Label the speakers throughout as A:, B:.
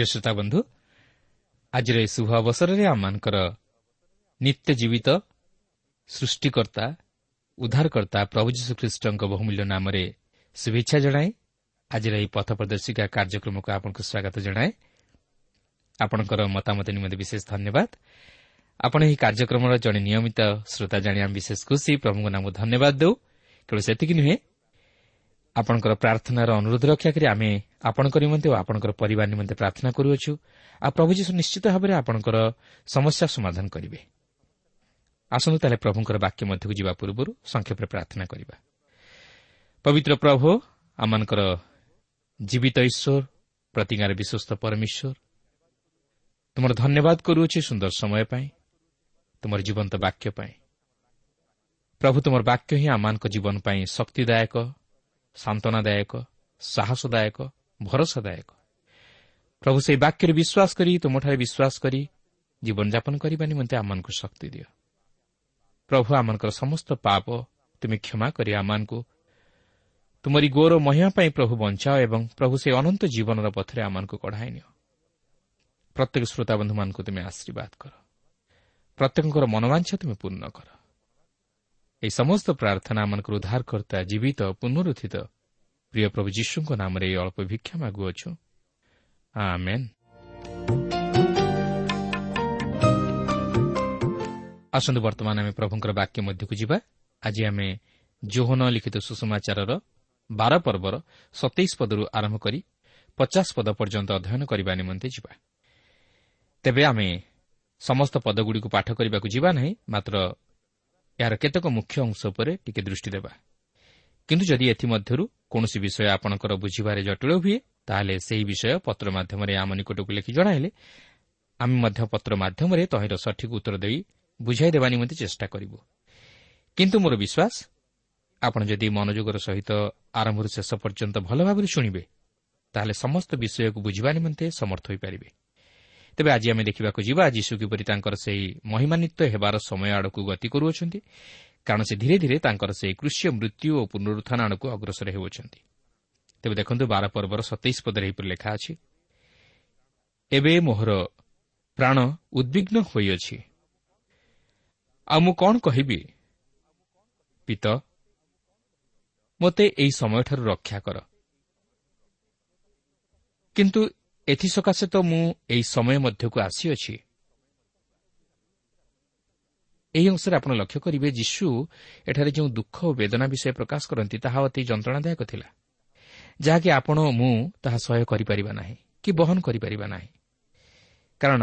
A: ପ୍ରିୟ ଶ୍ରୋତା ବନ୍ଧୁ ଆଜିର ଏହି ଶୁଭ ଅବସରରେ ଆମମାନଙ୍କର ନିତ୍ୟ ଜୀବିତ ସୃଷ୍ଟିକର୍ତ୍ତା ଉଦ୍ଧାରକର୍ତ୍ତା ପ୍ରଭୁ ଯୀଶୁଖ୍ରୀଷ୍ଟଙ୍କ ବହୁମୂଲ୍ୟ ନାମରେ ଶୁଭେଚ୍ଛା ଜଣାଏ। ଆଜିର ଏହି ପଥ ପ୍ରଦର୍ଶିକା କାର୍ଯ୍ୟକ୍ରମକୁ ଆପଣଙ୍କୁ ସ୍ୱାଗତ ଜଣାଏ। ଆପଣଙ୍କର ମତାମତ ନିମନ୍ତେ ବିଶେଷ ଧନ୍ୟବାଦ। ଆପଣ ଏହି କାର୍ଯ୍ୟକ୍ରମର ଜଣେ ନିୟମିତ ଶ୍ରୋତା ଜାଣି ଆମେ ବିଶେଷ ଖୁସି। ପ୍ରଭୁଙ୍କ ନାମ ଧନ୍ୟବାଦ ଦେଉ। କେବଳ ସେତିକି ନୁହେଁ ଆପଣଙ୍କର ପ୍ରାର୍ଥନାର ଅନୁରୋଧ ରକ୍ଷା କରି ଆମେ ଆପଣଙ୍କ ନିମନ୍ତେ ଓ ଆପଣଙ୍କର ପରିବାର ନିମନ୍ତେ ପ୍ରାର୍ଥନା କରୁଅଛୁ। ଆଉ ପ୍ରଭୁ ଯୀଶୁ ନିଶ୍ଚିତ ଭାବରେ ଆପଣଙ୍କର ସମସ୍ୟା ସମାଧାନ କରିବେ। ଆସନ୍ତୁ ତାହେଲେ ପ୍ରଭୁଙ୍କର ବାକ୍ୟ ମଧ୍ୟକୁ ଯିବା ପୂର୍ବରୁ ସଂକ୍ଷେପରେ ପ୍ରାର୍ଥନା କରିବା। ପବିତ୍ର ପ୍ରଭୁ ଆମମାନଙ୍କର ଜୀବିତ ଈଶ୍ୱର ପ୍ରତିଜ୍ଞାର ବିଶ୍ୱସ୍ତ ପରମେଶ୍ୱର ତୁମର ଧନ୍ୟବାଦ କରୁଅଛି ସୁନ୍ଦର ସମୟ ପାଇଁ ତୁମର ଜୀବନ୍ତ ବାକ୍ୟ ପାଇଁ। ପ୍ରଭୁ ତୁମର ବାକ୍ୟ ହିଁ ଆମମାନଙ୍କ ଜୀବନ ପାଇଁ ଶକ୍ତିଦାୟକ ସାନ୍ତ୍ୱନାଦାୟକ ସାହସଦାୟକ ଭରସାଦାୟକ। ପ୍ରଭୁ ସେହି ବାକ୍ୟରେ ବିଶ୍ୱାସ କରି ତୁମଠାରେ ବିଶ୍ୱାସ କରି ଜୀବନଯାପନ କରିବା ନିମନ୍ତେ ଆମମାନଙ୍କୁ ଶକ୍ତି ଦିଅ। ପ୍ରଭୁ ଆମମାନଙ୍କର ସମସ୍ତ ପାପ ତୁମେ କ୍ଷମା କରି ଆମମାନଙ୍କୁ ତୁମରି ଗୋର ମହିମା ପାଇଁ ପ୍ରଭୁ ବଞ୍ଚାଅ ଏବଂ ପ୍ରଭୁ ସେହି ଅନନ୍ତ ଜୀବନର ପଥରେ ଆମମାନଙ୍କୁ କଢ଼ାଇ ନିଅ। ପ୍ରତ୍ୟେକ ଶ୍ରୋତାବନ୍ଧୁମାନଙ୍କୁ ତୁମେ ଆଶୀର୍ବାଦ କର। ପ୍ରତ୍ୟେକଙ୍କର ମନୋବାଞ୍ଛା ତୁମେ ପୂର୍ଣ୍ଣ କର। ଏହି ସମସ୍ତ ପ୍ରାର୍ଥନା ଆମମାନଙ୍କର ଉଦ୍ଧାର କର୍ତ୍ତା ଜୀବିତ ପୁନରୁତ୍ଥିତ ପ୍ରିୟ ପ୍ରଭୁ ଯୀଶୁଙ୍କ ନାମରେ ଏହି ଅଳ୍ପ ଭିକ୍ଷା ମାଗୁଅଛୁ। ଆସନ୍ତୁ ବର୍ତ୍ତମାନ ଆମେ ପ୍ରଭୁଙ୍କର ବାକ୍ୟ ମଧ୍ୟକୁ ଯିବା। ଆଜି ଆମେ ଜୋହନ ଲିଖିତ ସୁଷମାଚାରର ବାର ପର୍ବର ସତେଇଶ ପଦରୁ ଆରମ୍ଭ କରି ପଚାଶ ପଦ ପର୍ଯ୍ୟନ୍ତ ଅଧ୍ୟୟନ କରିବା ନିମନ୍ତେ ଯିବା। ତେବେ ଆମେ ସମସ୍ତ ପଦଗୁଡ଼ିକୁ ପାଠ କରିବାକୁ ଯିବା ନାହିଁ ମାତ୍ର ଏହାର କେତେକ ମୁଖ୍ୟ ଅଂଶ ଉପରେ ଟିକେ ଦୃଷ୍ଟି ଦେବା। କିନ୍ତୁ ଯଦି ଏଥିମଧ୍ୟରୁ କୌଣସି ବିଷୟ ଆପଣଙ୍କର ବୁଝିବାରେ ଜଟିଳ ହୁଏ ତାହେଲେ ସେହି ବିଷୟ ପତ୍ର ମାଧ୍ୟମରେ ଆମ ନିକଟକୁ ଲେଖି ଜଣାଇଲେ। ଆମେ ମଧ୍ୟ ପତ୍ର ମାଧ୍ୟମରେ ତହିଁର ସଠିକ୍ ଉତ୍ତର ଦେଇ ବୁଝାଇ ଦେବା ନିମନ୍ତେ ଚେଷ୍ଟା କରିବୁ। କିନ୍ତୁ ମୋର ବିଶ୍ୱାସ ଆପଣ ଯଦି ମନୋଯୋଗର ସହିତ ଆରମ୍ଭରୁ ଶେଷ ପର୍ଯ୍ୟନ୍ତ ଭଲ ଭାବରେ ଶୁଣିବେ ତାହେଲେ ସମସ୍ତ ବିଷୟକୁ ବୁଝିବା ନିମନ୍ତେ ସମର୍ଥ ହୋଇପାରିବେ। ତେବେ ଆଜି ଆମେ ଦେଖିବାକୁ ଯିବା ଯୀଶୁ କିପରି ତାଙ୍କର ସେହି ମହିମାନ୍ୱିତ ହେବାର ସମୟ ଆଡ଼କୁ ଗତି କରୁଅଛନ୍ତି କାରଣ ସେ ଧୀରେ ଧୀରେ ତାଙ୍କର ସେହି କୃଷ୍ୟ ମୃତ୍ୟୁ ଓ ପୁନରୁତ୍ଥାନ ଆଡ଼କୁ ଅଗ୍ରସର ହେଉଅଛନ୍ତି। ତେବେ ଦେଖନ୍ତୁ ବାର ପର୍ବର ସତେଇଶ ପଦରେ ଏହିପରି ଲେଖା ଅଛି ଏବେ ମୋହର ପ୍ରାଣ ଉଦ୍ବିଗ୍ନ ହୋଇଅଛି। ଆଉ ମୁଁ କ'ଣ କହିବି? ପିତ ମୋତେ ଏହି ସମୟଠାରୁ ରକ୍ଷା କର। କିନ୍ତୁ ଏଥିସକାଶେ ତ ମୁଁ ଏହି ସମୟ ମଧ୍ୟକୁ ଆସିଅଛି। ଏହି ଅଂଶରେ ଆପଣ ଲକ୍ଷ୍ୟ କରିବେ ଯୀଶୁ ଏଠାରେ ଯେଉଁ ଦୁଃଖ ଓ ବେଦନା ବିଷୟ ପ୍ରକାଶ କରନ୍ତି ତାହା ଅତି ଯନ୍ତ୍ରଣାଦାୟକ ଥିଲା। ଯାହାକି ଆପଣ ମୁଁ ତାହା ସହ୍ୟ କରିପାରିବା ନାହିଁ କି ବହନ କରିପାରିବା ନାହିଁ। କାରଣ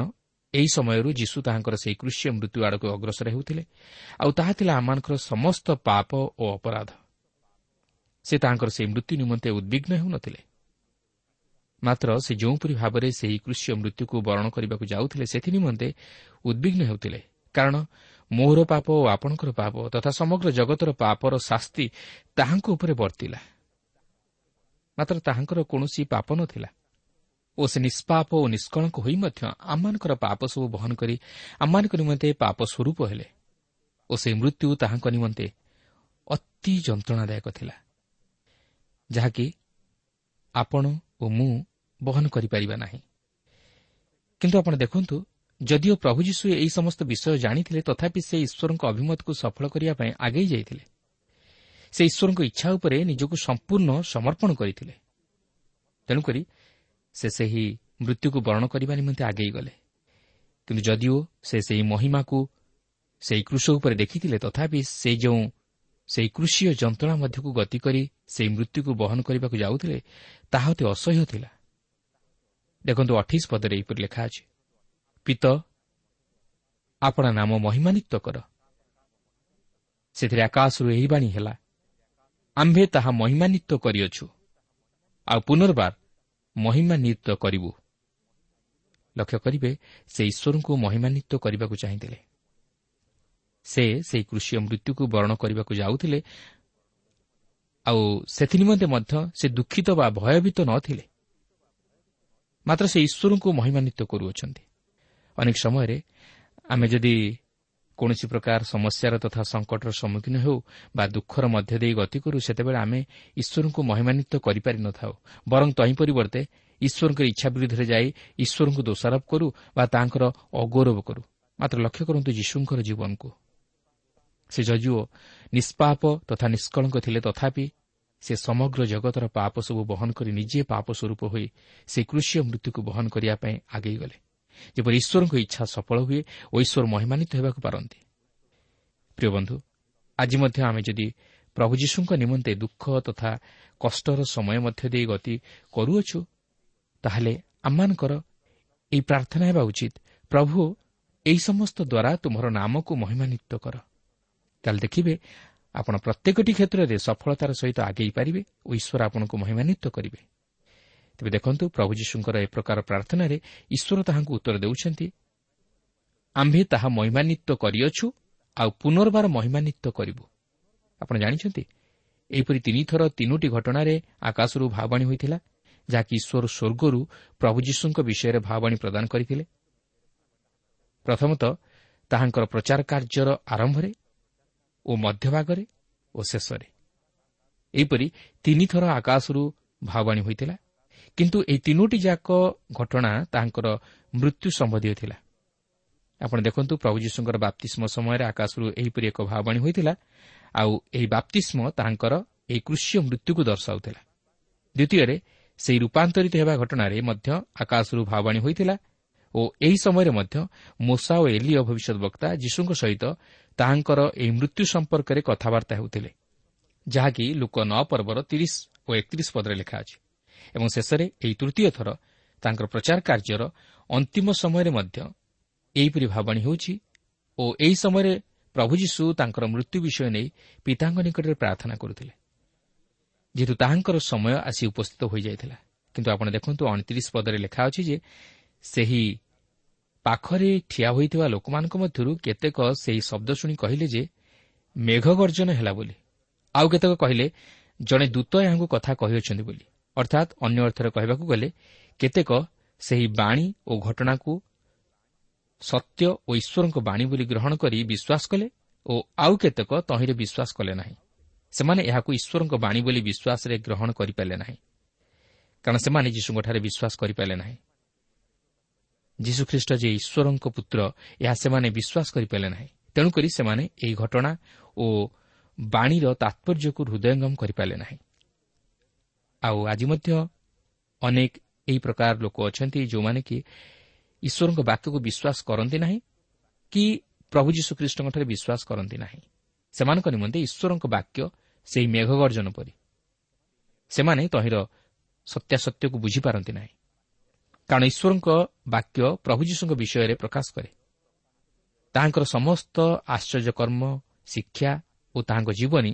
A: ଏହି ସମୟରୁ ଯୀଶୁ ତାହାଙ୍କର ସେହି କୃଷି ମୃତ୍ୟୁ ଆଡ଼କୁ ଅଗ୍ରସର ହେଉଥିଲେ ଆଉ ତାହା ଥିଲା ଆମମାନଙ୍କର ସମସ୍ତ ପାପ ଓ ଅପରାଧ। ସେ ତାହାଙ୍କର ସେହି ମୃତ୍ୟୁ ନିମନ୍ତେ ଉଦ୍ବିଗ୍ନ ହେଉନଥିଲେ। ମାତ୍ର ସେ ଯେଉଁପରି ଭାବରେ ସେହି କୃଷି ମୃତ୍ୟୁକୁ ବରଣ କରିବାକୁ ଯାଉଥିଲେ ସେଥି ନିମନ୍ତେ ଉଦ୍ବିଗ୍ନ ହେଉଥିଲେ। କାରଣ ମୋହର ପାପ ଓ ଆପଣଙ୍କର ପାପ ତଥା ସମଗ୍ର ଜଗତର ପାପର ଶାସ୍ତି ତାହାଙ୍କ ଉପରେ ବର୍ତ୍ତିଲା। ମାତ୍ର ତାହାଙ୍କର କୌଣସି ପାପ ନଥିଲା। ଓ ସେ ନିଷ୍ପାପ ଓ ନିଷ୍କଳଙ୍କ ହୋଇ ମଧ୍ୟ ଆମମାନଙ୍କର ପାପ ସବୁ ବହନ କରି ଆମମାନଙ୍କ ନିମନ୍ତେ ପାପ ସ୍ୱରୂପ ହେଲେ ଓ ସେହି ମୃତ୍ୟୁ ତାହାଙ୍କ ନିମନ୍ତେ ଅତି ଯନ୍ତ୍ରଣାଦାୟକ ଥିଲା। ଯାହାକି ଆପଣ ଓ ମୁଁ ବହନ କରିପାରିବା ନାହିଁ। କିନ୍ତୁ ଆପଣ ଦେଖନ୍ତୁ ଯଦିଓ ପ୍ରଭୁ ଯୀଶୁ ଏହି ସମସ୍ତ ବିଷୟ ଜାଣିଥିଲେ ତଥାପି ସେ ଈଶ୍ୱରଙ୍କ ଅଭିମତକୁ ସଫଳ କରିବା ପାଇଁ ଆଗେଇ ଯାଇଥିଲେ। ସେ ଈଶ୍ୱରଙ୍କ ଇଚ୍ଛା ଉପରେ ନିଜକୁ ସମ୍ପୂର୍ଣ୍ଣ ସମର୍ପଣ କରିଥିଲେ। ତେଣୁକରି ସେ ସେହି ମୃତ୍ୟୁକୁ ବରଣ କରିବା ନିମନ୍ତେ ଆଗେଇ ଗଲେ। କିନ୍ତୁ ଯଦିଓ ସେ ସେହି ମହିମାକୁ ସେହି କୃଷ ଉପରେ ଦେଖିଥିଲେ ତଥାପି ସେ ଯେଉଁ ସେହି କୃଷିୟ ଯନ୍ତ୍ରଣା ମଧ୍ୟକୁ ଗତି କରି ସେହି ମୃତ୍ୟୁକୁ ବହନ କରିବାକୁ ଯାଉଥିଲେ ତାହା ଅତି ଅସହ୍ୟ ଥିଲା। ଦେଖନ୍ତୁ ଅଠେଇଶ ପଦରେ ଏହିପରି ଲେଖା ଅଛି ପିତ ଆପଣା ନାମ ମହିମାନିତ କର। ସେଥିରେ ଆକାଶରୁ ଏହି ବାଣୀ ହେଲା ଆମ୍ଭେ ତାହା ମହିମାନିତ କରିଅଛୁ ଆଉ ପୁନର୍ବାର ମହିମାନ୍ୱିତ କରିବୁ। ଲକ୍ଷ୍ୟ କରିବେ ସେ ଈଶ୍ୱରଙ୍କୁ ମହିମାନ୍ୱିତ କରିବାକୁ ଚାହିଁଥିଲେ। ସେ ସେହି କୃଷି ମୃତ୍ୟୁକୁ ବରଣ କରିବାକୁ ଯାଉଥିଲେ। ଆଉ ସେଥି ନିମନ୍ତେ ମଧ୍ୟ ସେ ଦୁଃଖିତ ବା ଭୟଭୀତ ନଥିଲେ। ମାତ୍ର ସେ ଈଶ୍ୱରଙ୍କୁ ମହିମାନ୍ୱିତ କରୁଅଛନ୍ତି। ଅନେକ ସମୟରେ ଆମେ ଯଦି କୌଣସି ପ୍ରକାର ସମସ୍ୟାର ତଥା ସଙ୍କଟର ସମ୍ମୁଖୀନ ହେଉ ବା ଦୁଃଖର ମଧ୍ୟ ଦେଇ ଗତି କରୁ ସେତେବେଳେ ଆମେ ଈଶ୍ୱରଙ୍କୁ ମହିମାନ୍ୱିତ କରିପାରିନଥାଉ ବରଂ ତହିଁ ପରିବର୍ତ୍ତେ ଈଶ୍ୱରଙ୍କ ଇଚ୍ଛା ବିରୁଦ୍ଧରେ ଯାଇ ଈଶ୍ୱରଙ୍କୁ ଦୋଷାରୋପ କରୁ ବା ତାଙ୍କର ଅଗୌରବ କରୁ। ମାତ୍ର ଲକ୍ଷ୍ୟ କରନ୍ତୁ ଯୀଶୁଙ୍କର ଜୀବନକୁ। ସେ ଯଦିଓ ନିଷ୍ପାପ ତଥା ନିଷ୍କଳଙ୍କ ଥିଲେ ତଥାପି ସେ ସମଗ୍ର ଜଗତର ପାପ ସବୁ ବହନ କରି ନିଜେ ପାପ ସ୍ୱରୂପ ହୋଇ ସେ କୃଷି ମୃତ୍ୟୁକୁ ବହନ କରିବା ପାଇଁ ଆଗେଇ ଗଲେ। ଯେପରି ଈଶ୍ୱରଙ୍କ ଇଚ୍ଛା ସଫଳ ହୁଏ ଓ ଈଶ୍ୱର ମହିମାନିତ ହେବାକୁ ପାରନ୍ତି। ପ୍ରିୟ ବନ୍ଧୁ ଆଜି ମଧ୍ୟ ଆମେ ଯଦି ପ୍ରଭୁ ଯୀଶୁଙ୍କ ନିମନ୍ତେ ଦୁଃଖ ତଥା କଷ୍ଟର ସମୟ ମଧ୍ୟ ଦେଇ ଗତି କରୁଅଛୁ ତାହେଲେ ଆମମାନଙ୍କର ଏହି ପ୍ରାର୍ଥନା ହେବା ଉଚିତ ପ୍ରଭୁ ଏହି ସମସ୍ତ ଦ୍ୱାରା ତୁମର ନାମକୁ ମହିମାନିତ କର। ତାହେଲେ ଦେଖିବେ ଆପଣ ପ୍ରତ୍ୟେକଟି କ୍ଷେତ୍ରରେ ସଫଳତାର ସହିତ ଆଗେଇ ପାରିବେ ଓ ଈଶ୍ୱର ଆପଣଙ୍କୁ ମହିମାନିତ କରିବେ ତେବେ ଦେଖନ୍ତୁ ପ୍ରଭୁ ଯୀଶୁଙ୍କର ଏ ପ୍ରକାର ପ୍ରାର୍ଥନାରେ ଈଶ୍ୱର ତାହାଙ୍କୁ ଉତ୍ତର ଦେଉଛନ୍ତି ଆମ୍ଭେ ତାହା ମହିମାନିତ କରିଅଛୁ ଆଉ ପୁନର୍ବାର ମହିମାନିତ କରିବୁ। ଆପଣ ଜାଣିଛନ୍ତି ଏହିପରି ତିନିଥର ତିନୋଟି ଘଟଣାରେ ଆକାଶରୁ ଭାବାଣୀ ହୋଇଥିଲା ଯାହାକି ଈଶ୍ୱର ସ୍ୱର୍ଗରୁ ପ୍ରଭୁ ଯୀଶୁଙ୍କ ବିଷୟରେ ଭାବାଣୀ ପ୍ରଦାନ କରିଥିଲେ। ପ୍ରଥମତଃ ତାହାଙ୍କର ପ୍ରଚାର କାର୍ଯ୍ୟର ଆରମ୍ଭରେ ଓ ମଧ୍ୟଭାଗରେ ଓ ଶେଷରେ। ଏହିପରି ତିନିଥର ଆକାଶରୁ ଭାବାଣୀ ହୋଇଥିଲା କିନ୍ତୁ ଏହି ତିନୋଟି ଯାକ ଘଟଣା ତାହାଙ୍କର ମୃତ୍ୟୁ ସମ୍ବନ୍ଧୀୟ ଥିଲା। ଆପଣ ଦେଖନ୍ତୁ ପ୍ରଭୁ ଯୀଶୁଙ୍କର ବାପ୍ତିଷ୍ମ ସମୟରେ ଆକାଶରୁ ଏହିପରି ଏକ ଭାବାଣୀ ହୋଇଥିଲା ଆଉ ଏହି ବାପ୍ତିଷ୍ମ ତାହାଙ୍କର ଏହି କୃଷ୍ୟ ମୃତ୍ୟୁକୁ ଦର୍ଶାଉଥିଲା। ଦ୍ୱିତୀୟରେ ସେହି ରୂପାନ୍ତରିତ ହେବା ଘଟଣାରେ ମଧ୍ୟ ଆକାଶରୁ ଭାବାଣୀ ହୋଇଥିଲା ଓ ଏହି ସମୟରେ ମଧ୍ୟ ମୋସା ଓ ଏଲିଅ ଭବିଷ୍ୟତ ବକ୍ତା ଯୀଶୁଙ୍କ ସହିତ ତାହାଙ୍କର ଏହି ମୃତ୍ୟୁ ସମ୍ପର୍କରେ କଥାବାର୍ତ୍ତା ହେଉଥିଲେ ଯାହାକି ଲୋକ ନଅ ପର୍ବର ତିରିଶ ଓ ଏକତିରିଶ ପଦରେ ଲେଖା ଅଛି। ଏବଂ ଶେଷରେ ଏହି ତୃତୀୟ ଥର ତାଙ୍କର ପ୍ରଚାର କାର୍ଯ୍ୟର ଅନ୍ତିମ ସମୟରେ ମଧ୍ୟ ଏହିପରି ଭାବାଣୀ ହେଉଛି ଓ ଏହି ସମୟରେ ପ୍ରଭୁ ଯୀଶୁ ତାଙ୍କର ମୃତ୍ୟୁ ବିଷୟ ନେଇ ପିତାଙ୍କ ନିକଟରେ ପ୍ରାର୍ଥନା କରୁଥିଲେ। ଯେହେତୁ ତାହାଙ୍କର ସମୟ ଆସି ଉପସ୍ଥିତ ହୋଇଯାଇଥିଲା। କିନ୍ତୁ ଆପଣ ଦେଖନ୍ତୁ ଅଣତିରିଶ ପଦରେ ଲେଖା ଅଛି ଯେ ସେହି ପାଖରେ ଠିଆ ହୋଇଥିବା ଲୋକମାନଙ୍କ ମଧ୍ୟରୁ କେତେକ ସେହି ଶବ୍ଦ ଶୁଣି କହିଲେ ଯେ ମେଘ ଗର୍ଜନ ହେଲା ବୋଲି। ଆଉ କେତେକ କହିଲେ ଜଣେ ଦୂତ ଏହାଙ୍କୁ କଥା କହିଅଛନ୍ତି ବୋଲି। ଅର୍ଥାତ୍ ଅନ୍ୟ ଅର୍ଥରେ କହିବାକୁ ଗଲେ କେତେକ ସେହି ବାଣୀ ଓ ଘଟଣାକୁ ସତ୍ୟ ଓ ଈଶ୍ୱରଙ୍କ ବାଣୀ ବୋଲି ଗ୍ରହଣ କରି ବିଶ୍ୱାସ କଲେ ଓ ଆଉ କେତେକ ତହିଁରେ ବିଶ୍ୱାସ କଲେ ନାହିଁ। ସେମାନେ ଏହାକୁ ଈଶ୍ୱରଙ୍କ ବାଣୀ ବୋଲି ବିଶ୍ୱାସରେ ଗ୍ରହଣ କରିପାରିଲେ ନାହିଁ। କାରଣ ସେମାନେ ଯୀଶୁଙ୍କଠାରେ ବିଶ୍ୱାସ କରିପାରିଲେ ନାହିଁ। ଯୀଶୁଖ୍ରୀଷ୍ଟ ଯେ ଈଶ୍ୱରଙ୍କ ପୁତ୍ର ଏହା ସେମାନେ ବିଶ୍ୱାସ କରିପାରିଲେ ନାହିଁ। ତେଣୁକରି ସେମାନେ ଏହି ଘଟଣା ଓ ବାଣୀର ତାତ୍ପର୍ଯ୍ୟକୁ ହୃଦୟଙ୍ଗମ କରିପାରିଲେ ନାହିଁ। ଆଉ ଆଜି ମଧ୍ୟ ଅନେକ ଏହି ପ୍ରକାର ଲୋକ ଅଛନ୍ତି ଯେଉଁମାନେ କି ଈଶ୍ୱରଙ୍କ ବାକ୍ୟକୁ ବିଶ୍ୱାସ କରନ୍ତି ନାହିଁ କି ପ୍ରଭୁ ଯୀଶୁଖ୍ରୀଷ୍ଟଙ୍କଠାରେ ବିଶ୍ୱାସ କରନ୍ତି ନାହିଁ। ସେମାନଙ୍କ ନିମନ୍ତେ ଈଶ୍ୱରଙ୍କ ବାକ୍ୟ ସେହି ମେଘଗର୍ଜନ ପରି। ସେମାନେ ତହିଁର ସତ୍ୟାସତ୍ୟକୁ ବୁଝିପାରନ୍ତି ନାହିଁ। କାରଣ ଈଶ୍ୱରଙ୍କ ବାକ୍ୟ ପ୍ରଭୁ ଯୀଶୁଙ୍କ ବିଷୟରେ ପ୍ରକାଶ କରେ। ତାହାଙ୍କର ସମସ୍ତ ଆଶ୍ଚର୍ଯ୍ୟକର୍ମ ଶିକ୍ଷା ଓ ତାହାଙ୍କ ଜୀବନୀ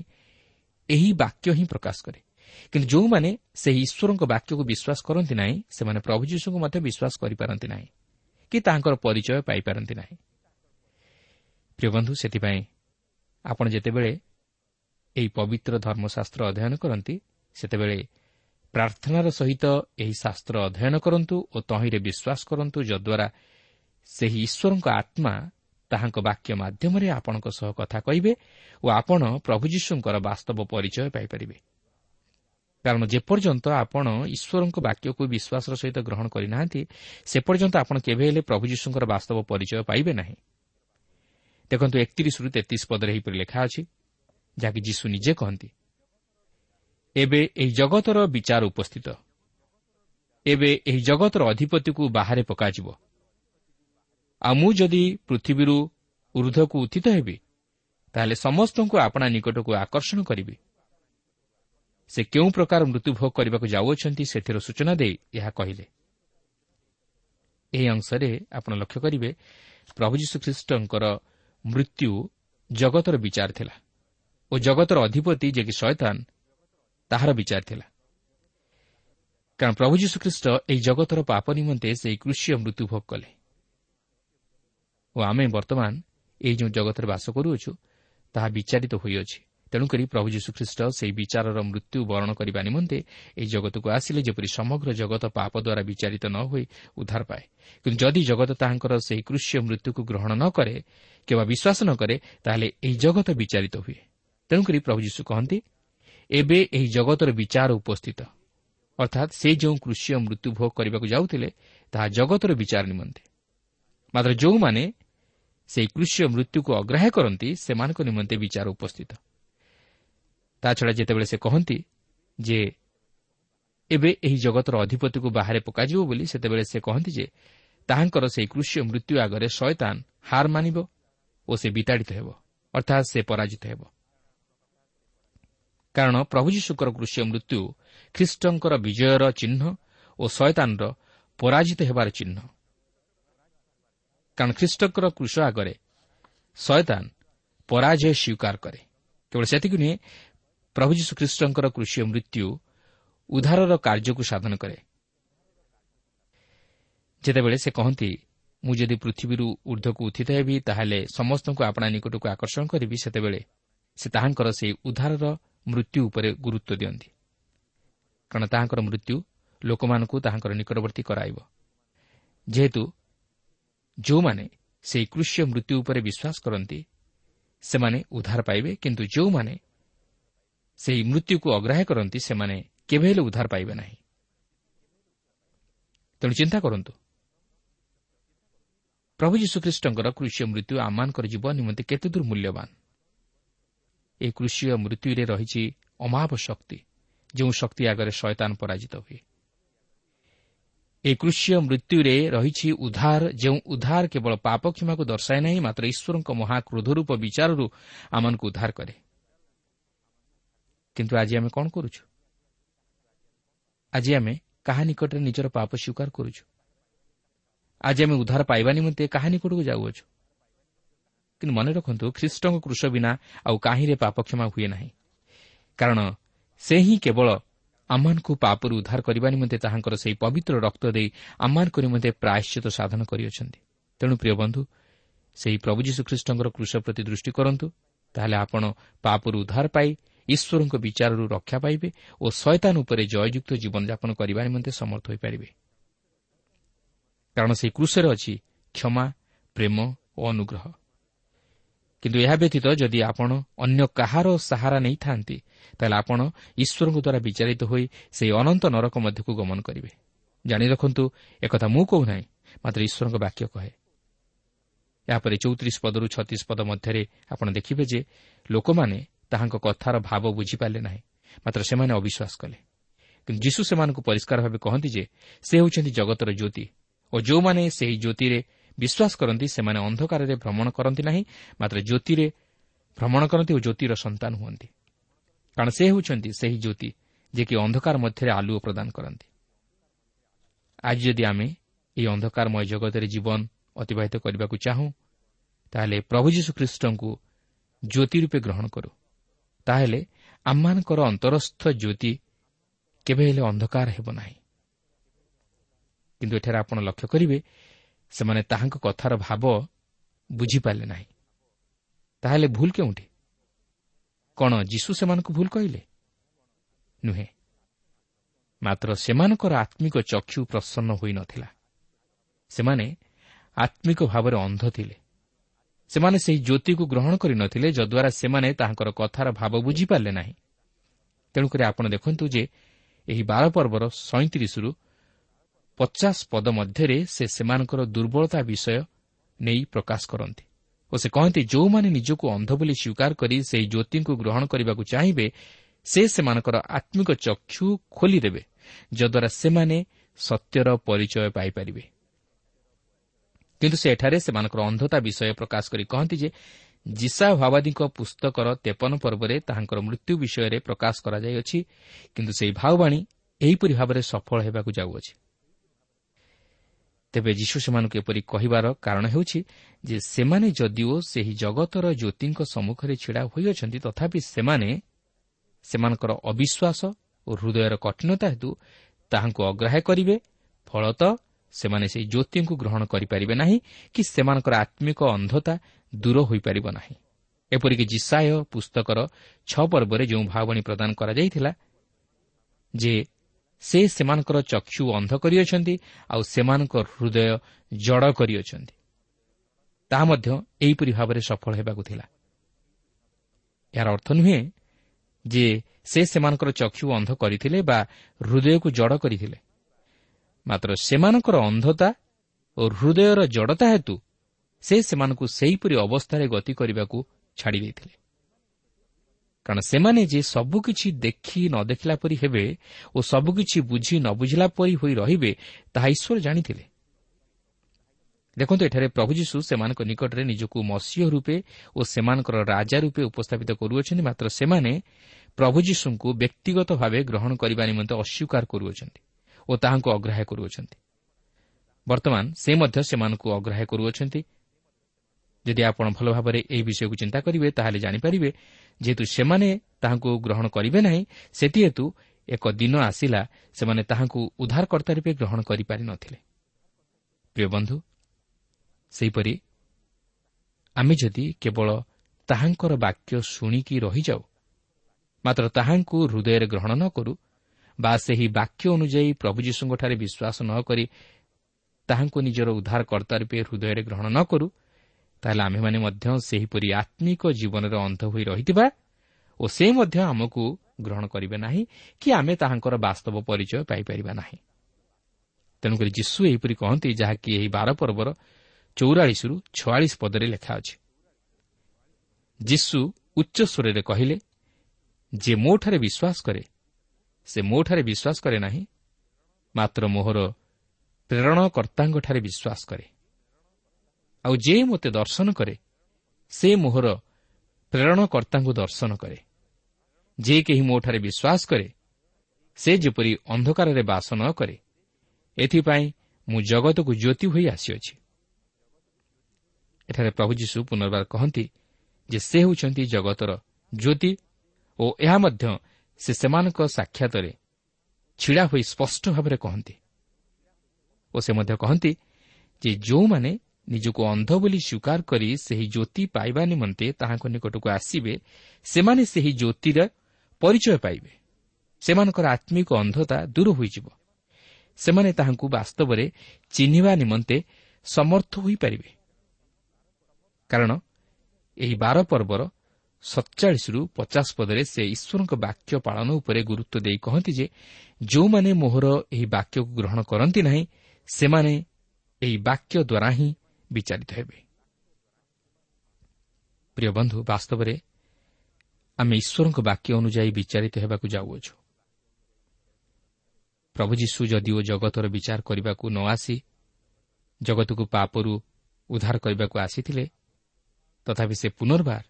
A: ଏହି ବାକ୍ୟ ହିଁ ପ୍ରକାଶ କରେ। କିନ୍ତୁ ଯେଉଁମାନେ ସେହି ଈଶ୍ୱରଙ୍କ ବାକ୍ୟକୁ ବିଶ୍ୱାସ କରନ୍ତି ନାହିଁ ସେମାନେ ପ୍ରଭୁ ଯୀଶୁଙ୍କୁ ମଧ୍ୟ ବିଶ୍ୱାସ କରିପାରନ୍ତି ନାହିଁ କି ତାହାଙ୍କର ପରିଚୟ ପାଇପାରନ୍ତି ନାହିଁ। ପ୍ରିୟ ବନ୍ଧୁ ସେଥିପାଇଁ ଆପଣ ଯେତେବେଳେ ଏହି ପବିତ୍ର ଧର୍ମଶାସ୍ତ୍ର ଅଧ୍ୟୟନ କରନ୍ତି ସେତେବେଳେ ପ୍ରାର୍ଥନାର ସହିତ ଏହି ଶାସ୍ତ୍ର ଅଧ୍ୟୟନ କରନ୍ତୁ ଓ ତହିଁରେ ବିଶ୍ୱାସ କରନ୍ତୁ ଯଦ୍ୱାରା ସେହି ଈଶ୍ୱରଙ୍କ ଆତ୍ମା ତାହାଙ୍କ ବାକ୍ୟ ମାଧ୍ୟମରେ ଆପଣଙ୍କ ସହ କଥା କହିବେ ଓ ଆପଣ ପ୍ରଭୁ ଯୀଶୁଙ୍କର ବାସ୍ତବ ପରିଚୟ ପାଇପାରିବେ। କାରଣ ଯେପର୍ଯ୍ୟନ୍ତ ଆପଣ ଈଶ୍ୱରଙ୍କ ବାକ୍ୟକୁ ବିଶ୍ୱାସର ସହିତ ଗ୍ରହଣ କରିନାହାନ୍ତି ସେ ପର୍ଯ୍ୟନ୍ତ ଆପଣ କେବେ ହେଲେ ପ୍ରଭୁ ଯୀଶୁଙ୍କର ବାସ୍ତବ ପରିଚୟ ପାଇବେ ନାହିଁ। ଦେଖନ୍ତୁ ଏକତିରିଶରୁ ତେତିଶ ପଦରେ ଏହିପରି ଲେଖା ଅଛି ଯାହାକି ଯୀଶୁ ନିଜେ କହନ୍ତି ଏବେ ଏହି ଜଗତର ବିଚାର ଉପସ୍ଥିତ। ଏବେ ଏହି ଜଗତର ଅଧିପତିକୁ ବାହାରେ ପକାଯିବ। ଆଉ ମୁଁ ଯଦି ପୃଥିବୀରୁ ଉର୍ଦ୍ଧ୍ୱକୁ ଉତ୍ଥିତ ହେବି ତାହେଲେ ସମସ୍ତଙ୍କୁ ଆପଣା ନିକଟକୁ ଆକର୍ଷଣ କରିବି। ସେ କେଉଁ ପ୍ରକାର ମୃତ୍ୟୁଭୋଗ କରିବାକୁ ଯାଉଅଛନ୍ତି ସେଥିର ସୂଚନା ଦେଇ ଏହା କହିଲେ। ଏହି ଅଂଶରେ ଆପଣ ଲକ୍ଷ୍ୟ କରିବେ ପ୍ରଭୁ ଯୀଶୁଖ୍ରୀଷ୍ଟଙ୍କର ମୃତ୍ୟୁ ଜଗତର ବିଚାର ଥିଲା ଓ ଜଗତର ଅଧିପତି ଯେ କି ଶୟତାନ ତାହାର ବିଚାର ଥିଲା କାରଣ ପ୍ରଭୁ ଯୀଶୁଖ୍ରୀଷ୍ଟ ଏହି ଜଗତର ପାପ ନିମନ୍ତେ ସେହି କୃଷି ମୃତ୍ୟୁଭୋଗ କଲେ ଓ ଆମେ ବର୍ତ୍ତମାନ ଏହି ଯେଉଁ ଜଗତରେ ବାସ କରୁଅଛୁ ତାହା ବିଚାରିତ ହୋଇଅଛି ତେଣୁକରି ପ୍ରଭୁ ଯୀଶୁଖ୍ରୀଷ୍ଟ ସେହି ବିଚାରର ମୃତ୍ୟୁ ବରଣ କରିବା ନିମନ୍ତେ ଏହି ଜଗତକୁ ଆସିଲେ ଯେପରି ସମଗ୍ର ଜଗତ ପାପ ଦ୍ୱାରା ବିଚାରିତ ନ ହୋଇ ଉଦ୍ଧାର ପାଏ କିନ୍ତୁ ଯଦି ଜଗତ ତାହାଙ୍କର ସେହି କୃଷ୍ୟ ମୃତ୍ୟୁକୁ ଗ୍ରହଣ ନ କରେ କିମ୍ବା ବିଶ୍ୱାସ ନ କରେ ତାହେଲେ ଏହି ଜଗତ ବିଚାରିତ ହୁଏ ତେଣୁକରି ପ୍ରଭୁ ଯୀଶୁ କହନ୍ତି ଏବେ ଏହି ଜଗତର ବିଚାର ଉପସ୍ଥିତ। ଅର୍ଥାତ୍ ସେ ଯେଉଁ କୃଷି ମୃତ୍ୟୁ ଭୋଗ କରିବାକୁ ଯାଉଥିଲେ ତାହା ଜଗତର ବିଚାର ନିମନ୍ତେ। ମାତ୍ର ଯେଉଁମାନେ ସେହି କୃଷି ମୃତ୍ୟୁକୁ ଅଗ୍ରାହ୍ୟ କରନ୍ତି ସେମାନଙ୍କ ନିମନ୍ତେ ବିଚାର ଉପସ୍ଥିତ। ତାଛଡ଼ା ଯେତେବେଳେ ସେ କହନ୍ତି ଯେ ଏବେ ଏହି ଜଗତର ଅଧିପତିକୁ ବାହାରେ ପକାଯିବ ବୋଲି ସେତେବେଳେ ସେ କହନ୍ତି ଯେ ତାହାଙ୍କର ସେହି କୃଷ୍ୟ ମୃତ୍ୟୁ ଆଗରେ ଶୟତାନ ହାର ମାନିବ ଓ ସେ ବିତାଡ଼ିତ ହେବ ଅର୍ଥାତ୍ ସେ ପରାଜିତ ହେବ। କାରଣ ପ୍ରଭୁ ଯୀଶୁଙ୍କର କୃଷ୍ୟ ମୃତ୍ୟୁ ଖ୍ରୀଷ୍ଟଙ୍କର ବିଜୟର ଚିହ୍ନ ଓ ଶୟତାନର ପରାଜିତ ହେବାର ଚିହ୍ନ। କାରଣ ଖ୍ରୀଷ୍ଟଙ୍କର କୃଷ ଆଗରେ ଶୟତାନ ପରାଜୟ ସ୍ୱୀକାର କରେ। କେବଳ ସେତିକି ନୁହେଁ ପ୍ରଭୁ ଯୀଶୁ ଖ୍ରୀଷ୍ଟଙ୍କର କୃଷି ମୃତ୍ୟୁ ଉଦ୍ଧାରର କାର୍ଯ୍ୟକୁ ସାଧନ କରେ। ଯେତେବେଳେ ସେ କହନ୍ତି ମୁଁ ଯଦି ପୃଥିବୀରୁ ଉର୍ଦ୍ଧ୍ୱକୁ ଉତ୍ଥିତ ହେବି ତାହେଲେ ସମସ୍ତଙ୍କୁ ଆପଣା ନିକଟକୁ ଆକର୍ଷଣ କରିବି ସେତେବେଳେ ସେ ତାହାଙ୍କର ସେହି ଉଦ୍ଧାରର ମୃତ୍ୟୁ ଉପରେ ଗୁରୁତ୍ୱ ଦିଅନ୍ତି। କାରଣ ତାହାଙ୍କର ମୃତ୍ୟୁ ଲୋକମାନଙ୍କୁ ତାହାଙ୍କର ନିକଟବର୍ତ୍ତୀ କରାଇବ। ଯେହେତୁ ଯେଉଁମାନେ ସେହି କୃଷ୍ୟ ମୃତ୍ୟୁ ଉପରେ ବିଶ୍ୱାସ କରନ୍ତି ସେମାନେ ଉଦ୍ଧାର ପାଇବେ କିନ୍ତୁ ଯେଉଁମାନେ ସେହି ମୃତ୍ୟୁକୁ ଅଗ୍ରାହ୍ୟ କରନ୍ତି ସେମାନେ କେବେ ହେଲେ ଉଦ୍ଧାର ପାଇବେ ନାହିଁ। ତେଣୁ ଚିନ୍ତା କରନ୍ତୁ। ପ୍ରଭୁ ଯୀଶୁଖ୍ରୀଷ୍ଟଙ୍କର କୃଷିୟ ମୃତ୍ୟୁ ଆମମାନଙ୍କର ଜୀବନ ନିମନ୍ତେ କେତେ ଦୂର ମୂଲ୍ୟବାନ। ଏହି କୃଷିୟ ମୃତ୍ୟୁରେ ରହିଛି ଅମାପ ଶକ୍ତି ଯେଉଁ ଶକ୍ତି ଆଗରେ ଶୟତାନ ପରାଜିତ ହୁଏ ଏହି କୃଷିୟ ମୃତ୍ୟୁରେ ରହିଛି ଉଦ୍ଧାର ଯେଉଁ ଉଦ୍ଧାର କେବଳ ପାପ କ୍ଷମାକୁ ଦର୍ଶାଏ ନାହିଁ ମାତ୍ର ଈଶ୍ୱରଙ୍କ ମହାକ୍ରୋଧରୂପ ବିଚାରରୁ ଆମମାନଙ୍କୁ ଉଦ୍ଧାର କରେ କିନ୍ତୁ ଆଜି ଆମେ କ'ଣ କରୁଛୁ? ଆଜି ଆମେ କାହା ନିକଟରେ ନିଜର ପାପ ସ୍ୱୀକାର କରୁଛୁ? ଆଜି ଆମେ ଉଦ୍ଧାର ପାଇବା ନିମନ୍ତେ କାହା ନିକଟକୁ ଯାଉଅଛୁ? କିନ୍ତୁ ମନେ ରଖନ୍ତୁ ଖ୍ରୀଷ୍ଟଙ୍କ କୃଷ ବିନା ଆଉ କାହିଁରେ ପାପ କ୍ଷମା ହୁଏ ନାହିଁ। କାରଣ ସେ ହିଁ କେବଳ ଆମମାନଙ୍କୁ ପାପରୁ ଉଦ୍ଧାର କରିବା ନିମନ୍ତେ ତାହାଙ୍କର ସେହି ପବିତ୍ର ରକ୍ତ ଦେଇ ଆମମାନଙ୍କ ନିମନ୍ତେ ପ୍ରାୟଶ୍ଚିତ ସାଧନ କରିଅଛନ୍ତି। ତେଣୁ ପ୍ରିୟ ବନ୍ଧୁ ସେହି ପ୍ରଭୁ ଯୀଶୁଖ୍ରୀଷ୍ଟଙ୍କର କୃଷ ପ୍ରତି ଦୃଷ୍ଟି କରନ୍ତୁ ତାହେଲେ ଆପଣ ପାପରୁ ଉଦ୍ଧାର ପାଇ ଈଶ୍ୱରଙ୍କ ବିଚାରରୁ ରକ୍ଷା ପାଇବେ ଓ ଶୟତାନ ଉପରେ ଜୟଯୁକ୍ତ ଜୀବନଯାପନ କରିବା ନିମନ୍ତେ ସମର୍ଥ ହୋଇପାରିବେ। କାରଣ ସେହି କୃଷରେ ଅଛି କ୍ଷମା ପ୍ରେମ ଓ ଅନୁଗ୍ରହ। କିନ୍ତୁ ଏହା ବ୍ୟତୀତ ଯଦି ଆପଣ ଅନ୍ୟ କାହାର ସାହାରା ନେଇଥାନ୍ତି ତାହେଲେ ଆପଣ ଈଶ୍ୱରଙ୍କ ଦ୍ୱାରା ବିଚାରିତ ହୋଇ ସେହି ଅନନ୍ତ ନରକ ମଧ୍ୟକୁ ଗମନ କରିବେ। ଜାଣି ରଖନ୍ତୁ ଏକଥା ମୁଁ କହୁନାହିଁ ମାତ୍ର ଈଶ୍ୱରଙ୍କ ବାକ୍ୟ କହେ। ଏହାପରେ ଚଉତିରିଶ ପଦରୁ ଛତିଶ ପଦ ମଧ୍ୟରେ ଆପଣ ଦେଖିବେ ଯେ ଲୋକମାନେ ତାହାଙ୍କ କଥାର ଭାବ ବୁଝିପାରିଲେ ନାହିଁ ମାତ୍ର ସେମାନେ ଅବିଶ୍ୱାସ କଲେ। କିନ୍ତୁ ଯୀଶୁ ସେମାନଙ୍କୁ ପରିଷ୍କାର ଭାବେ କହନ୍ତି ଯେ ସେ ହେଉଛନ୍ତି ଜଗତର ଜ୍ୟୋତି ଓ ଯେଉଁମାନେ ସେହି ଜ୍ୟୋତିରେ ବିଶ୍ୱାସ କରନ୍ତି ସେମାନେ ଅନ୍ଧକାରରେ ଭ୍ରମଣ କରନ୍ତି ନାହିଁ ମାତ୍ର ଜ୍ୟୋତିରେ ଭ୍ରମଣ କରନ୍ତି ଓ ଜ୍ୟୋତିର ସନ୍ତାନ ହୁଅନ୍ତି। କାରଣ ସେ ହେଉଛନ୍ତି ସେହି ଜ୍ୟୋତି ଯିଏକି ଅନ୍ଧକାର ମଧ୍ୟରେ ଆଲୁଅ ପ୍ରଦାନ କରନ୍ତି। ଆଜି ଯଦି ଆମେ ଏହି ଅନ୍ଧକାରମୟ ଜଗତରେ ଜୀବନ ଅତିବାହିତ କରିବାକୁ ଚାହୁଁ ତାହେଲେ ପ୍ରଭୁ ଯୀଶୁଖ୍ରୀଷ୍ଟଙ୍କୁ ଜ୍ୟୋତି ରୂପେ ଗ୍ରହଣ କରୁ। ତାହେଲେ ଆମମାନଙ୍କର ଅନ୍ତରସ୍ଥ ଜ୍ୟୋତି କେବେ ହେଲେ ଅନ୍ଧକାର ହେବ ନାହିଁ। କିନ୍ତୁ ଏଠାରେ ଆପଣ ଲକ୍ଷ୍ୟ କରିବେ ସେମାନେ ତାହାଙ୍କ କଥାର ଭାବ ବୁଝିପାରିଲେ ନାହିଁ। ତାହେଲେ ଭୁଲ କେଉଁଠି? କ'ଣ ଯୀଶୁ ସେମାନଙ୍କୁ ଭୁଲ କହିଲେ? ନୁହେଁ। ମାତ୍ର ସେମାନଙ୍କର ଆତ୍ମିକ ଚକ୍ଷୁ ପ୍ରସନ୍ନ ହୋଇନଥିଲା ସେମାନେ ଆତ୍ମିକ ଭାବରେ ଅନ୍ଧ ଥିଲେ। ସେମାନେ ସେହି ଜ୍ୟୋତିକୁ ଗ୍ରହଣ କରିନଥିଲେ ଯଦ୍ୱାରା ସେମାନେ ତାହାଙ୍କର କଥାର ଭାବ ବୁଝିପାରିଲେ ନାହିଁ। ତେଣୁକରି ଆପଣ ଦେଖନ୍ତୁ ଯେ ଏହି ବାର ପର୍ବର ସଇଁତିରିଶରୁ ପଚାଶ ପଦ ମଧ୍ୟରେ ସେ ସେମାନଙ୍କର ଦୁର୍ବଳତା ବିଷୟ ନେଇ ପ୍ରକାଶ କରନ୍ତି ଓ ସେ କହନ୍ତି ଯେଉଁମାନେ ନିଜକୁ ଅନ୍ଧ ବୋଲି ସ୍ୱୀକାର କରି ସେହି ଜ୍ୟୋତିଙ୍କୁ ଗ୍ରହଣ କରିବାକୁ ଚାହିଁବେ ସେ ସେମାନଙ୍କର ଆତ୍ମିକ ଚକ୍ଷୁ ଖୋଲିଦେବେ ଯଦ୍ୱାରା ସେମାନେ ସତ୍ୟର ପରିଚୟ ପାଇପାରିବେ କିନ୍ତୁ ସେ ଏଠାରେ ସେମାନଙ୍କର ଅନ୍ଧତା ବିଷୟ ପ୍ରକାଶ କରି କହନ୍ତି ଯେ ଜିସା ଭାବାଦୀଙ୍କ ପୁସ୍ତକର ତେପନ ପର୍ବରେ ତାହାଙ୍କର ମୃତ୍ୟୁ ବିଷୟରେ ପ୍ରକାଶ କରାଯାଇଅଛି କିନ୍ତୁ ସେହି ଭାଓବାଣୀ ଏହିପରି ଭାବରେ ସଫଳ ହେବାକୁ ଯାଉଅଛି। ତେବେ ଯୀଶୁ ସେମାନଙ୍କୁ ଏପରି କହିବାର କାରଣ ହେଉଛି ଯେ ସେମାନେ ଯଦିଓ ସେହି ଜଗତର ଜ୍ୟୋତିଙ୍କ ସମ୍ମୁଖରେ ଛିଡ଼ା ହୋଇଅଛନ୍ତି ତଥାପି ସେମାନେ ସେମାନଙ୍କର ଅବିଶ୍ୱାସ ଓ ହୃଦୟର କଠିନତା ହେତୁ ତାହାଙ୍କୁ ଅଗ୍ରାହ୍ୟ କରିବେ। ଫଳତଃ ସେମାନେ ସେହି ଜ୍ୟୋତିଙ୍କୁ ଗ୍ରହଣ କରିପାରିବେ ନାହିଁ କି ସେମାନଙ୍କର ଆତ୍ମିକ ଅନ୍ଧତା ଦୂର ହୋଇପାରିବ ନାହିଁ। ଏପରିକି ଜିସାୟ ପୁସ୍ତକର ଛଅ ପର୍ବରେ ଯେଉଁ ଭାବଣୀ ପ୍ରଦାନ କରାଯାଇଥିଲା ଯେ ସେ ସେମାନଙ୍କର ଚକ୍ଷୁ ଅନ୍ଧ କରିଅଛନ୍ତି ଆଉ ସେମାନଙ୍କ ହୃଦୟ ଜଡ଼ କରିଅଛନ୍ତି। ତାହା ମଧ୍ୟ ଏହିପରି ଭାବରେ ସଫଳ ହେବାକୁ ଥିଲା। ଏହାର ଅର୍ଥ ନୁହେଁ ଯେ ସେ ସେମାନଙ୍କର ଚକ୍ଷୁ ଅନ୍ଧ କରିଥିଲେ ବା ହୃଦୟକୁ ଜଡ଼ କରିଥିଲେ। ମାତ୍ର ସେମାନଙ୍କର ଅନ୍ଧତା ଓ ହୃଦୟର ଜଡ଼ତା ହେତୁ ସେ ସେମାନଙ୍କୁ ସେହିପରି ଅବସ୍ଥାରେ ଗତି କରିବାକୁ ଛାଡ଼ି ଦେଇଥିଲେ କାରଣ ସେମାନେ ଯେ ସବୁକିଛି ଦେଖି ନ ଦେଖିଲା ପରି ହେବେ ଓ ସବୁକିଛି ବୁଝି ନ ବୁଝିଲା ପରି ହୋଇ ରହିବେ ତାହା ଈଶ୍ୱର ଜାଣିଥିଲେ। ଦେଖନ୍ତୁ ଏଠାରେ ପ୍ରଭୁ ଯୀଶୁ ସେମାନଙ୍କ ନିକଟରେ ନିଜକୁ ମସିହ ରୂପେ ଓ ସେମାନଙ୍କର ରାଜା ରୂପେ ଉପସ୍ଥାପିତ କରୁଅଛନ୍ତି ମାତ୍ର ସେମାନେ ପ୍ରଭୁ ଯୀଶୁଙ୍କୁ ବ୍ୟକ୍ତିଗତ ଭାବେ ଗ୍ରହଣ କରିବା ନିମନ୍ତେ ଅସ୍ୱୀକାର କରୁଅଛନ୍ତି ଓ ତାହାଙ୍କୁ ଅଗ୍ରାହ୍ୟ କରୁଅଛନ୍ତି। ବର୍ତ୍ତମାନ ସେ ମଧ୍ୟ ସେମାନଙ୍କୁ ଅଗ୍ରାହ୍ୟ କରୁଅଛନ୍ତି। ଯଦି ଆପଣ ଭଲ ଭାବରେ ଏହି ବିଷୟକୁ ଚିନ୍ତା କରିବେ ତାହେଲେ ଜାଣିପାରିବେ ଯେହେତୁ ସେମାନେ ତାହାଙ୍କୁ ଗ୍ରହଣ କରିବେ ନାହିଁ ସେଥିହେତୁ ଏକ ଦିନ ଆସିଲା ସେମାନେ ତାହାଙ୍କୁ ଉଦ୍ଧାରକର୍ତ୍ତା ରୂପେ ଗ୍ରହଣ କରିପାରିନଥିଲେ ସେହିପରି ଆମେ ଯଦି କେବଳ ତାହାଙ୍କର ବାକ୍ୟ ଶୁଣିକି ରହିଯାଉ ମାତ୍ର ତାହାଙ୍କୁ ହୃଦୟରେ ଗ୍ରହଣ ନ କରୁ ବା ସେହି ବାକ୍ୟ ଅନୁଯାୟୀ ପ୍ରଭୁ ଯୀଶୁଙ୍କଠାରେ ବିଶ୍ୱାସ ନ କରି ତାହାଙ୍କୁ ନିଜର ଉଦ୍ଧାରକର୍ତ୍ତା ରୂପେ ହୃଦୟରେ ଗ୍ରହଣ ନ କରୁ ତାହେଲେ ଆମ୍ଭେମାନେ ମଧ୍ୟ ସେହିପରି ଆତ୍ମିକ ଜୀବନରେ ଅନ୍ଧ ହୋଇ ରହିଥିବା ଓ ସେ ମଧ୍ୟ ଆମକୁ ଗ୍ରହଣ କରିବେ ନାହିଁ କି ଆମେ ତାହାଙ୍କର ବାସ୍ତବ ପରିଚୟ ପାଇପାରିବା ନାହିଁ। ତେଣୁକରି ଯୀଶୁ ଏହିପରି କହନ୍ତି ଯାହାକି ଏହି ବାର ପର୍ବର ଚଉରାଳିଶରୁ ଛୟାଳିଶ ପଦରେ ଲେଖା ଅଛି। ଯୀଶୁ ଉଚ୍ଚସ୍ୱରରେ କହିଲେ ଯେ ମୋଠାରେ ବିଶ୍ୱାସ କରେ ସେ ମୋଠାରେ ବିଶ୍ୱାସ କରେ ନାହିଁ ମାତ୍ର ମୋହର ପ୍ରେରଣକର୍ତ୍ତାଙ୍କଠାରେ ବିଶ୍ୱାସ କରେ। ଆଉ ଯେ ମୋତେ ଦର୍ଶନ କରେ ସେ ମୋହର ପ୍ରେରଣକର୍ତ୍ତାଙ୍କୁ ଦର୍ଶନ କରେ। ଯେ କେହି ମୋଠାରେ ବିଶ୍ୱାସ କରେ ସେ ଯେପରି ଅନ୍ଧକାରରେ ବାସ ନ କରେ ଏଥିପାଇଁ ମୁଁ ଜଗତକୁ ଜ୍ୟୋତି ହୋଇ ଆସିଅଛି। ଏଠାରେ ପ୍ରଭୁ ଯୀଶୁ ପୁନର୍ବାର କହନ୍ତି ଯେ ସେ ହେଉଛନ୍ତି ଜଗତର ଜ୍ୟୋତି ଓ ଏହା ମଧ୍ୟ ସେ ସେମାନଙ୍କ ସାକ୍ଷାତରେ ଛିଡ଼ା ହୋଇ ସ୍ପଷ୍ଟ ଭାବରେ କହନ୍ତି। ଓ ସେ ମଧ୍ୟ କହନ୍ତି ଯେ ଯେଉଁମାନେ ନିଜକୁ ଅନ୍ଧ ବୋଲି ସ୍ୱୀକାର କରି ସେହି ଜ୍ୟୋତି ପାଇବା ନିମନ୍ତେ ତାହାଙ୍କ ନିକଟକୁ ଆସିବେ ସେମାନେ ସେହି ଜ୍ୟୋତିର ପରିଚୟ ପାଇବେ। ସେମାନଙ୍କର ଆତ୍ମିକ ଅନ୍ଧତା ଦୂର ହୋଇଯିବ। ସେମାନେ ତାହାଙ୍କୁ ବାସ୍ତବରେ ଚିହ୍ନିବା ନିମନ୍ତେ ସମର୍ଥ ହୋଇପାରିବେ। କାରଣ ଏହି ବାର ପର୍ବର ସତଚାଳିଶରୁ ପଚାଶ ପଦରେ ସେ ଈଶ୍ୱରଙ୍କ ବାକ୍ୟ ପାଳନ ଉପରେ ଗୁରୁତ୍ୱ ଦେଇ କହନ୍ତି ଯେ ଯେଉଁମାନେ ମୋହର ଏହି ବାକ୍ୟକୁ ଗ୍ରହଣ କରନ୍ତି ନାହିଁ ସେମାନେ ଏହି ବାକ୍ୟ ଦ୍ୱାରା ହିଁ ବିଚାରିତ ହେବେ। ପ୍ରିୟ ବନ୍ଧୁ ବାସ୍ତବରେ ଆମେ ଈଶ୍ୱରଙ୍କ ବାକ୍ୟ ଅନୁଯାୟୀ ବିଚାରିତ ହେବାକୁ ଯାଉଅଛୁ। ପ୍ରଭୁ ଯୀଶୁ ଯଦିଓ ଜଗତର ବିଚାର କରିବାକୁ ନ ଆସି ଜଗତକୁ ପାପରୁ ଉଦ୍ଧାର କରିବାକୁ ଆସିଥିଲେ ତଥାପି ସେ ପୁନର୍ବାର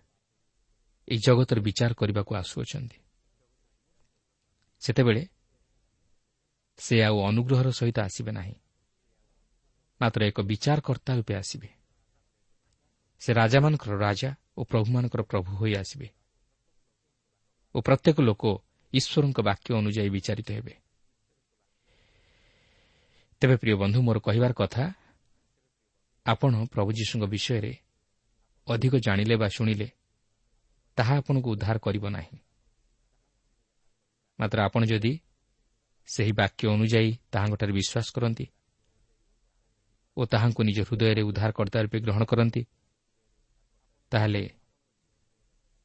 A: ଏହି ଜଗତର ବିଚାର କରିବାକୁ ଆସୁଅଛନ୍ତି। ସେତେବେଳେ ସେ ଆଉ ଅନୁଗ୍ରହର ସହିତ ଆସିବେ ନାହିଁ। ମାତ୍ର ଏକ ବିଚାରକର୍ତ୍ତା ରୂପେ ଆସିବେ। ସେ ରାଜାମାନଙ୍କର ରାଜା ଓ ପ୍ରଭୁମାନଙ୍କର ପ୍ରଭୁ ହୋଇ ଆସିବେ ଓ ପ୍ରତ୍ୟେକ ଲୋକ ଈଶ୍ୱରଙ୍କ ବାକ୍ୟ ଅନୁଯାୟୀ ବିଚାରିତ ହେବେ। ତେବେ ପ୍ରିୟ ବନ୍ଧୁ ମୋର କହିବାର କଥା ଆପଣ ପ୍ରଭୁ ଯୀଶୁଙ୍କ ବିଷୟରେ ଅଧିକ ଜାଣିଲେ ବା ଶୁଣିଲେ ତାହା ଆପଣଙ୍କୁ ଉଦ୍ଧାର କରିବ ନାହିଁ। ମାତ୍ର ଆପଣ ଯଦି ସେହି ବାକ୍ୟ ଅନୁଯାୟୀ ତାହାଙ୍କଠାରେ ବିଶ୍ୱାସ କରନ୍ତି ଓ ତାହାଙ୍କୁ ନିଜ ହୃଦୟରେ ଉଦ୍ଧାରକର୍ତ୍ତା ରୂପେ ଗ୍ରହଣ କରନ୍ତି। ତାହେଲେ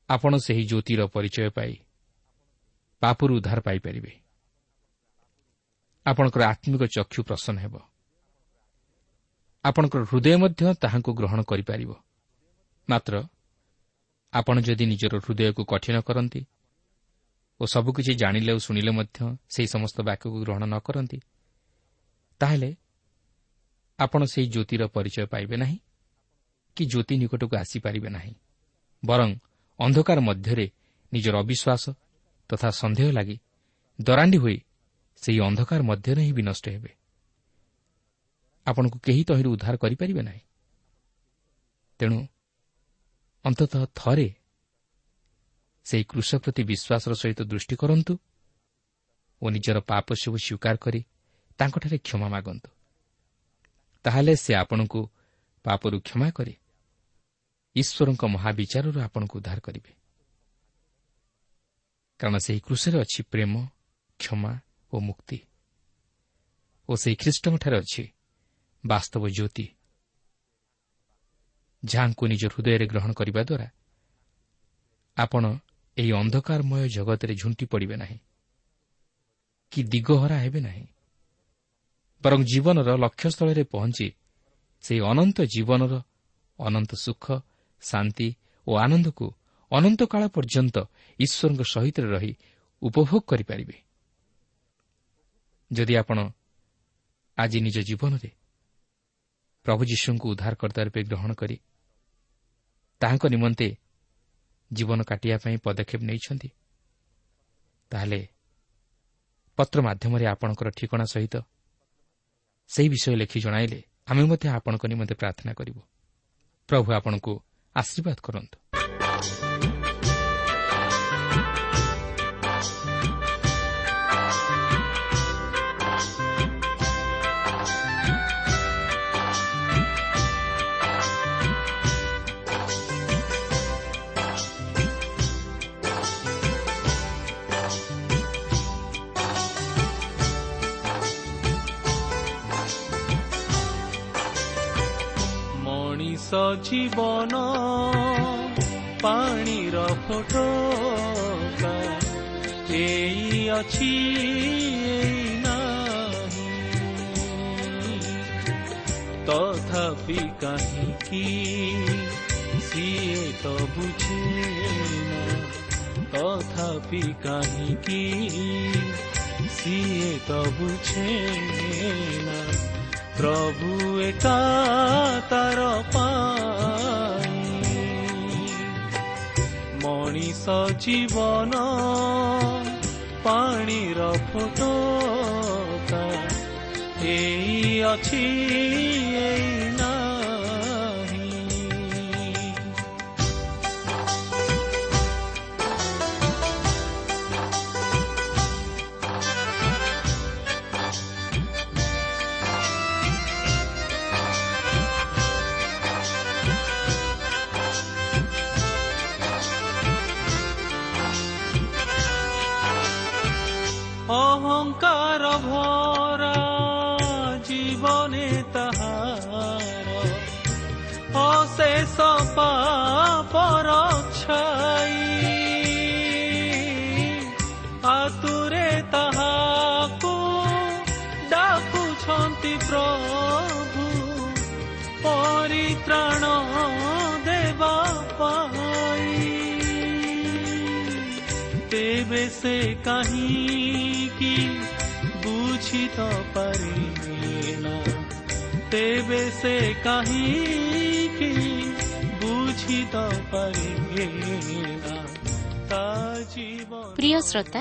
A: ଆପଣ ସେହି ଜ୍ୟୋତିର ପରିଚୟ ପାଇ ପାପରୁ ଉଦ୍ଧାର ପାଇପାରିବେ। ଆପଣଙ୍କର ଆତ୍ମିକ ଚକ୍ଷୁ ପ୍ରସନ୍ନ ହେବ। ଆପଣଙ୍କର ହୃଦୟ ମଧ୍ୟ ତାହାଙ୍କୁ ଗ୍ରହଣ କରିପାରିବ। ମାତ୍ର ଆପଣ ଯଦି ନିଜର ହୃଦୟକୁ କଠିନ କରନ୍ତି ଓ ସବୁକିଛି ଜାଣିଲେ ଓ ଶୁଣିଲେ ମଧ୍ୟ ସେହି ସମସ୍ତ ବାକ୍ୟକୁ ଗ୍ରହଣ ନ କରନ୍ତି ତାହେଲେ ଆପଣ ସେହି ଜ୍ୟୋତିର ପରିଚୟ ପାଇବେ ନାହିଁ କି ଜ୍ୟୋତି ନିକଟକୁ ଆସିପାରିବେ ନାହିଁ। ବରଂ ଅନ୍ଧକାର ମଧ୍ୟରେ ନିଜର ଅବିଶ୍ୱାସ ତଥା ସନ୍ଦେହ ଲାଗି ଦରାଣ୍ଡି ହୋଇ ସେହି ଅନ୍ଧକାର ମଧ୍ୟରେ ହିଁ ବିନଷ୍ଟ ହେବେ। ଆପଣଙ୍କୁ କେହି ତହିଁରୁ ଉଦ୍ଧାର କରିପାରିବେ ନାହିଁ। ତେଣୁ ଅନ୍ତତଃ ଥରେ ସେହି କୃଷ ପ୍ରତି ବିଶ୍ୱାସର ସହିତ ଦୃଷ୍ଟି କରନ୍ତୁ ଓ ନିଜର ପାପ ସବୁ ସ୍ୱୀକାର କରି ତାଙ୍କଠାରେ କ୍ଷମା ମାଗନ୍ତୁ। ତାହେଲେ ସେ ଆପଣଙ୍କୁ ପାପରୁ କ୍ଷମା କରି। ଈଶ୍ୱରଙ୍କ ମହାବିଚାରରୁ ଆପଣଙ୍କୁ ଉଦ୍ଧାର କରିବେ। କାରଣ ସେହି କୃଷରେ ଅଛି ପ୍ରେମ କ୍ଷମା ଓ ମୁକ୍ତି। ଓ ସେହି ଖ୍ରୀଷ୍ଟଙ୍କଠାରେ ଅଛି ବାସ୍ତବ ଜ୍ୟୋତି ଯାହାଙ୍କୁ ନିଜ ହୃଦୟରେ ଗ୍ରହଣ କରିବା ଦ୍ୱାରା ଆପଣ ଏହି ଅନ୍ଧକାରମୟ ଜଗତରେ ଝୁଣ୍ଟି ପଡ଼ିବେ ନାହିଁ କି ଦିଗହରା ହେବେ ନାହିଁ। ବରଂ ଜୀବନର ଲକ୍ଷ୍ୟସ୍ଥଳରେ ପହଞ୍ଚି ସେହି ଅନନ୍ତ ଜୀବନର ଅନନ୍ତ ସୁଖ ଶାନ୍ତି ଓ ଆନନ୍ଦକୁ ଅନନ୍ତ କାଳ ପର୍ଯ୍ୟନ୍ତ ଈଶ୍ୱରଙ୍କ ସହିତ ରହି ଉପଭୋଗ କରିପାରିବେ। ଯଦି ଆପଣ ଆଜି ନିଜ ଜୀବନରେ ପ୍ରଭୁ ଯୀଶୁଙ୍କୁ ଉଦ୍ଧାରକର୍ତ୍ତା ରୂପେ ଗ୍ରହଣ କରି ତାହାଙ୍କ ନିମନ୍ତେ ଜୀବନ କାଟିବା ପାଇଁ ପଦକ୍ଷେପ ନେଇଛନ୍ତି ତାହେଲେ ପତ୍ର ମାଧ୍ୟମରେ ଆପଣଙ୍କର ଠିକଣା ସହିତ ସେହି ବିଷୟ ଲେଖି ଜଣାଇଲେ ଆମେ ମଧ୍ୟ ଆପଣଙ୍କ ନିମନ୍ତେ ପ୍ରାର୍ଥନା କରିବୁ। ପ୍ରଭୁ ଆପଣଙ୍କୁ ଆଶୀର୍ବାଦ କରନ୍ତୁ।
B: ଜୀବନ ପାଣିର ଫଟୋ ଏଇ ଅଛି ତଥାପି କାହିଁକି ସିଏ ତ ବୁଝେ ତଥାପି କାହିଁକି ସିଏ ତ ବୁଝେ ନା ପ୍ରଭୁ ଏକା ତାର ମଣିଷ ଜୀବନ ପାଣିର ଫଟୋ ଏଇ ଅଛି ଏଇ ଡାକୁଛନ୍ତି ପ୍ରଭୁ ପରିତ୍ରାଣ ଦେବା ପାଇ ତେବେ ସେ କାହିଁକି ବୁଝି ତ ପାରିବେ ନା ତେବେ ସେ କାହିଁକି
C: ପ୍ରିୟ ଶ୍ରୋତା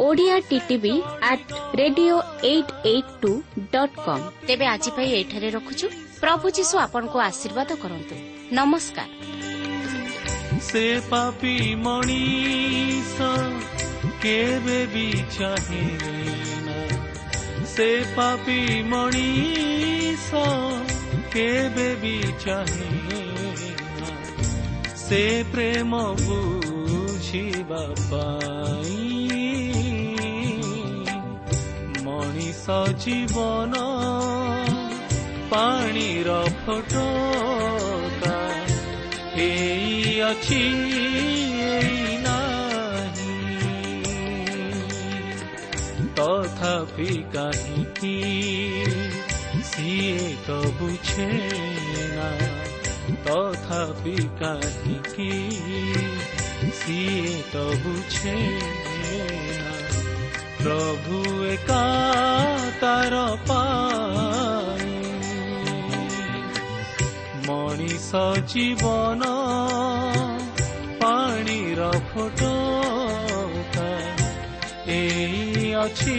C: Odia TV at radio eight eight two dot com ତେବେ ଆଜି ପାଇଁ ଏଠାରେ ରଖୁଛୁ। ପ୍ରଭୁ ଯୀଶୁ ଆପଣଙ୍କୁ ଆଶୀର୍ବାଦ କରନ୍ତୁ। ନମସ୍କାର।
B: ସେ ପାପି ମଣିଷ କେବେ ବି ଚାହେଁ ସେ ପାପି ମଣିଷ କେବେ ବି ଚାହେଁ ସେ ପ୍ରେମ ବୁଝିବା ପାଇଁ ମଣିଷ ଜୀବନ ପାଣିର ଫଟୋ ହେଇ ଅଛି ତଥାପି କାହିଁକି ସିଏ ତ ବୁଝେ ନା ତଥାପି କାହିଁକି ସିଏ ତ ବୁଝେ ପ୍ରଭୁ ଏକା ତାର ମଣିଷ ଜୀବନ ପାଣିର ଫଟୋ ଏଇ ଅଛି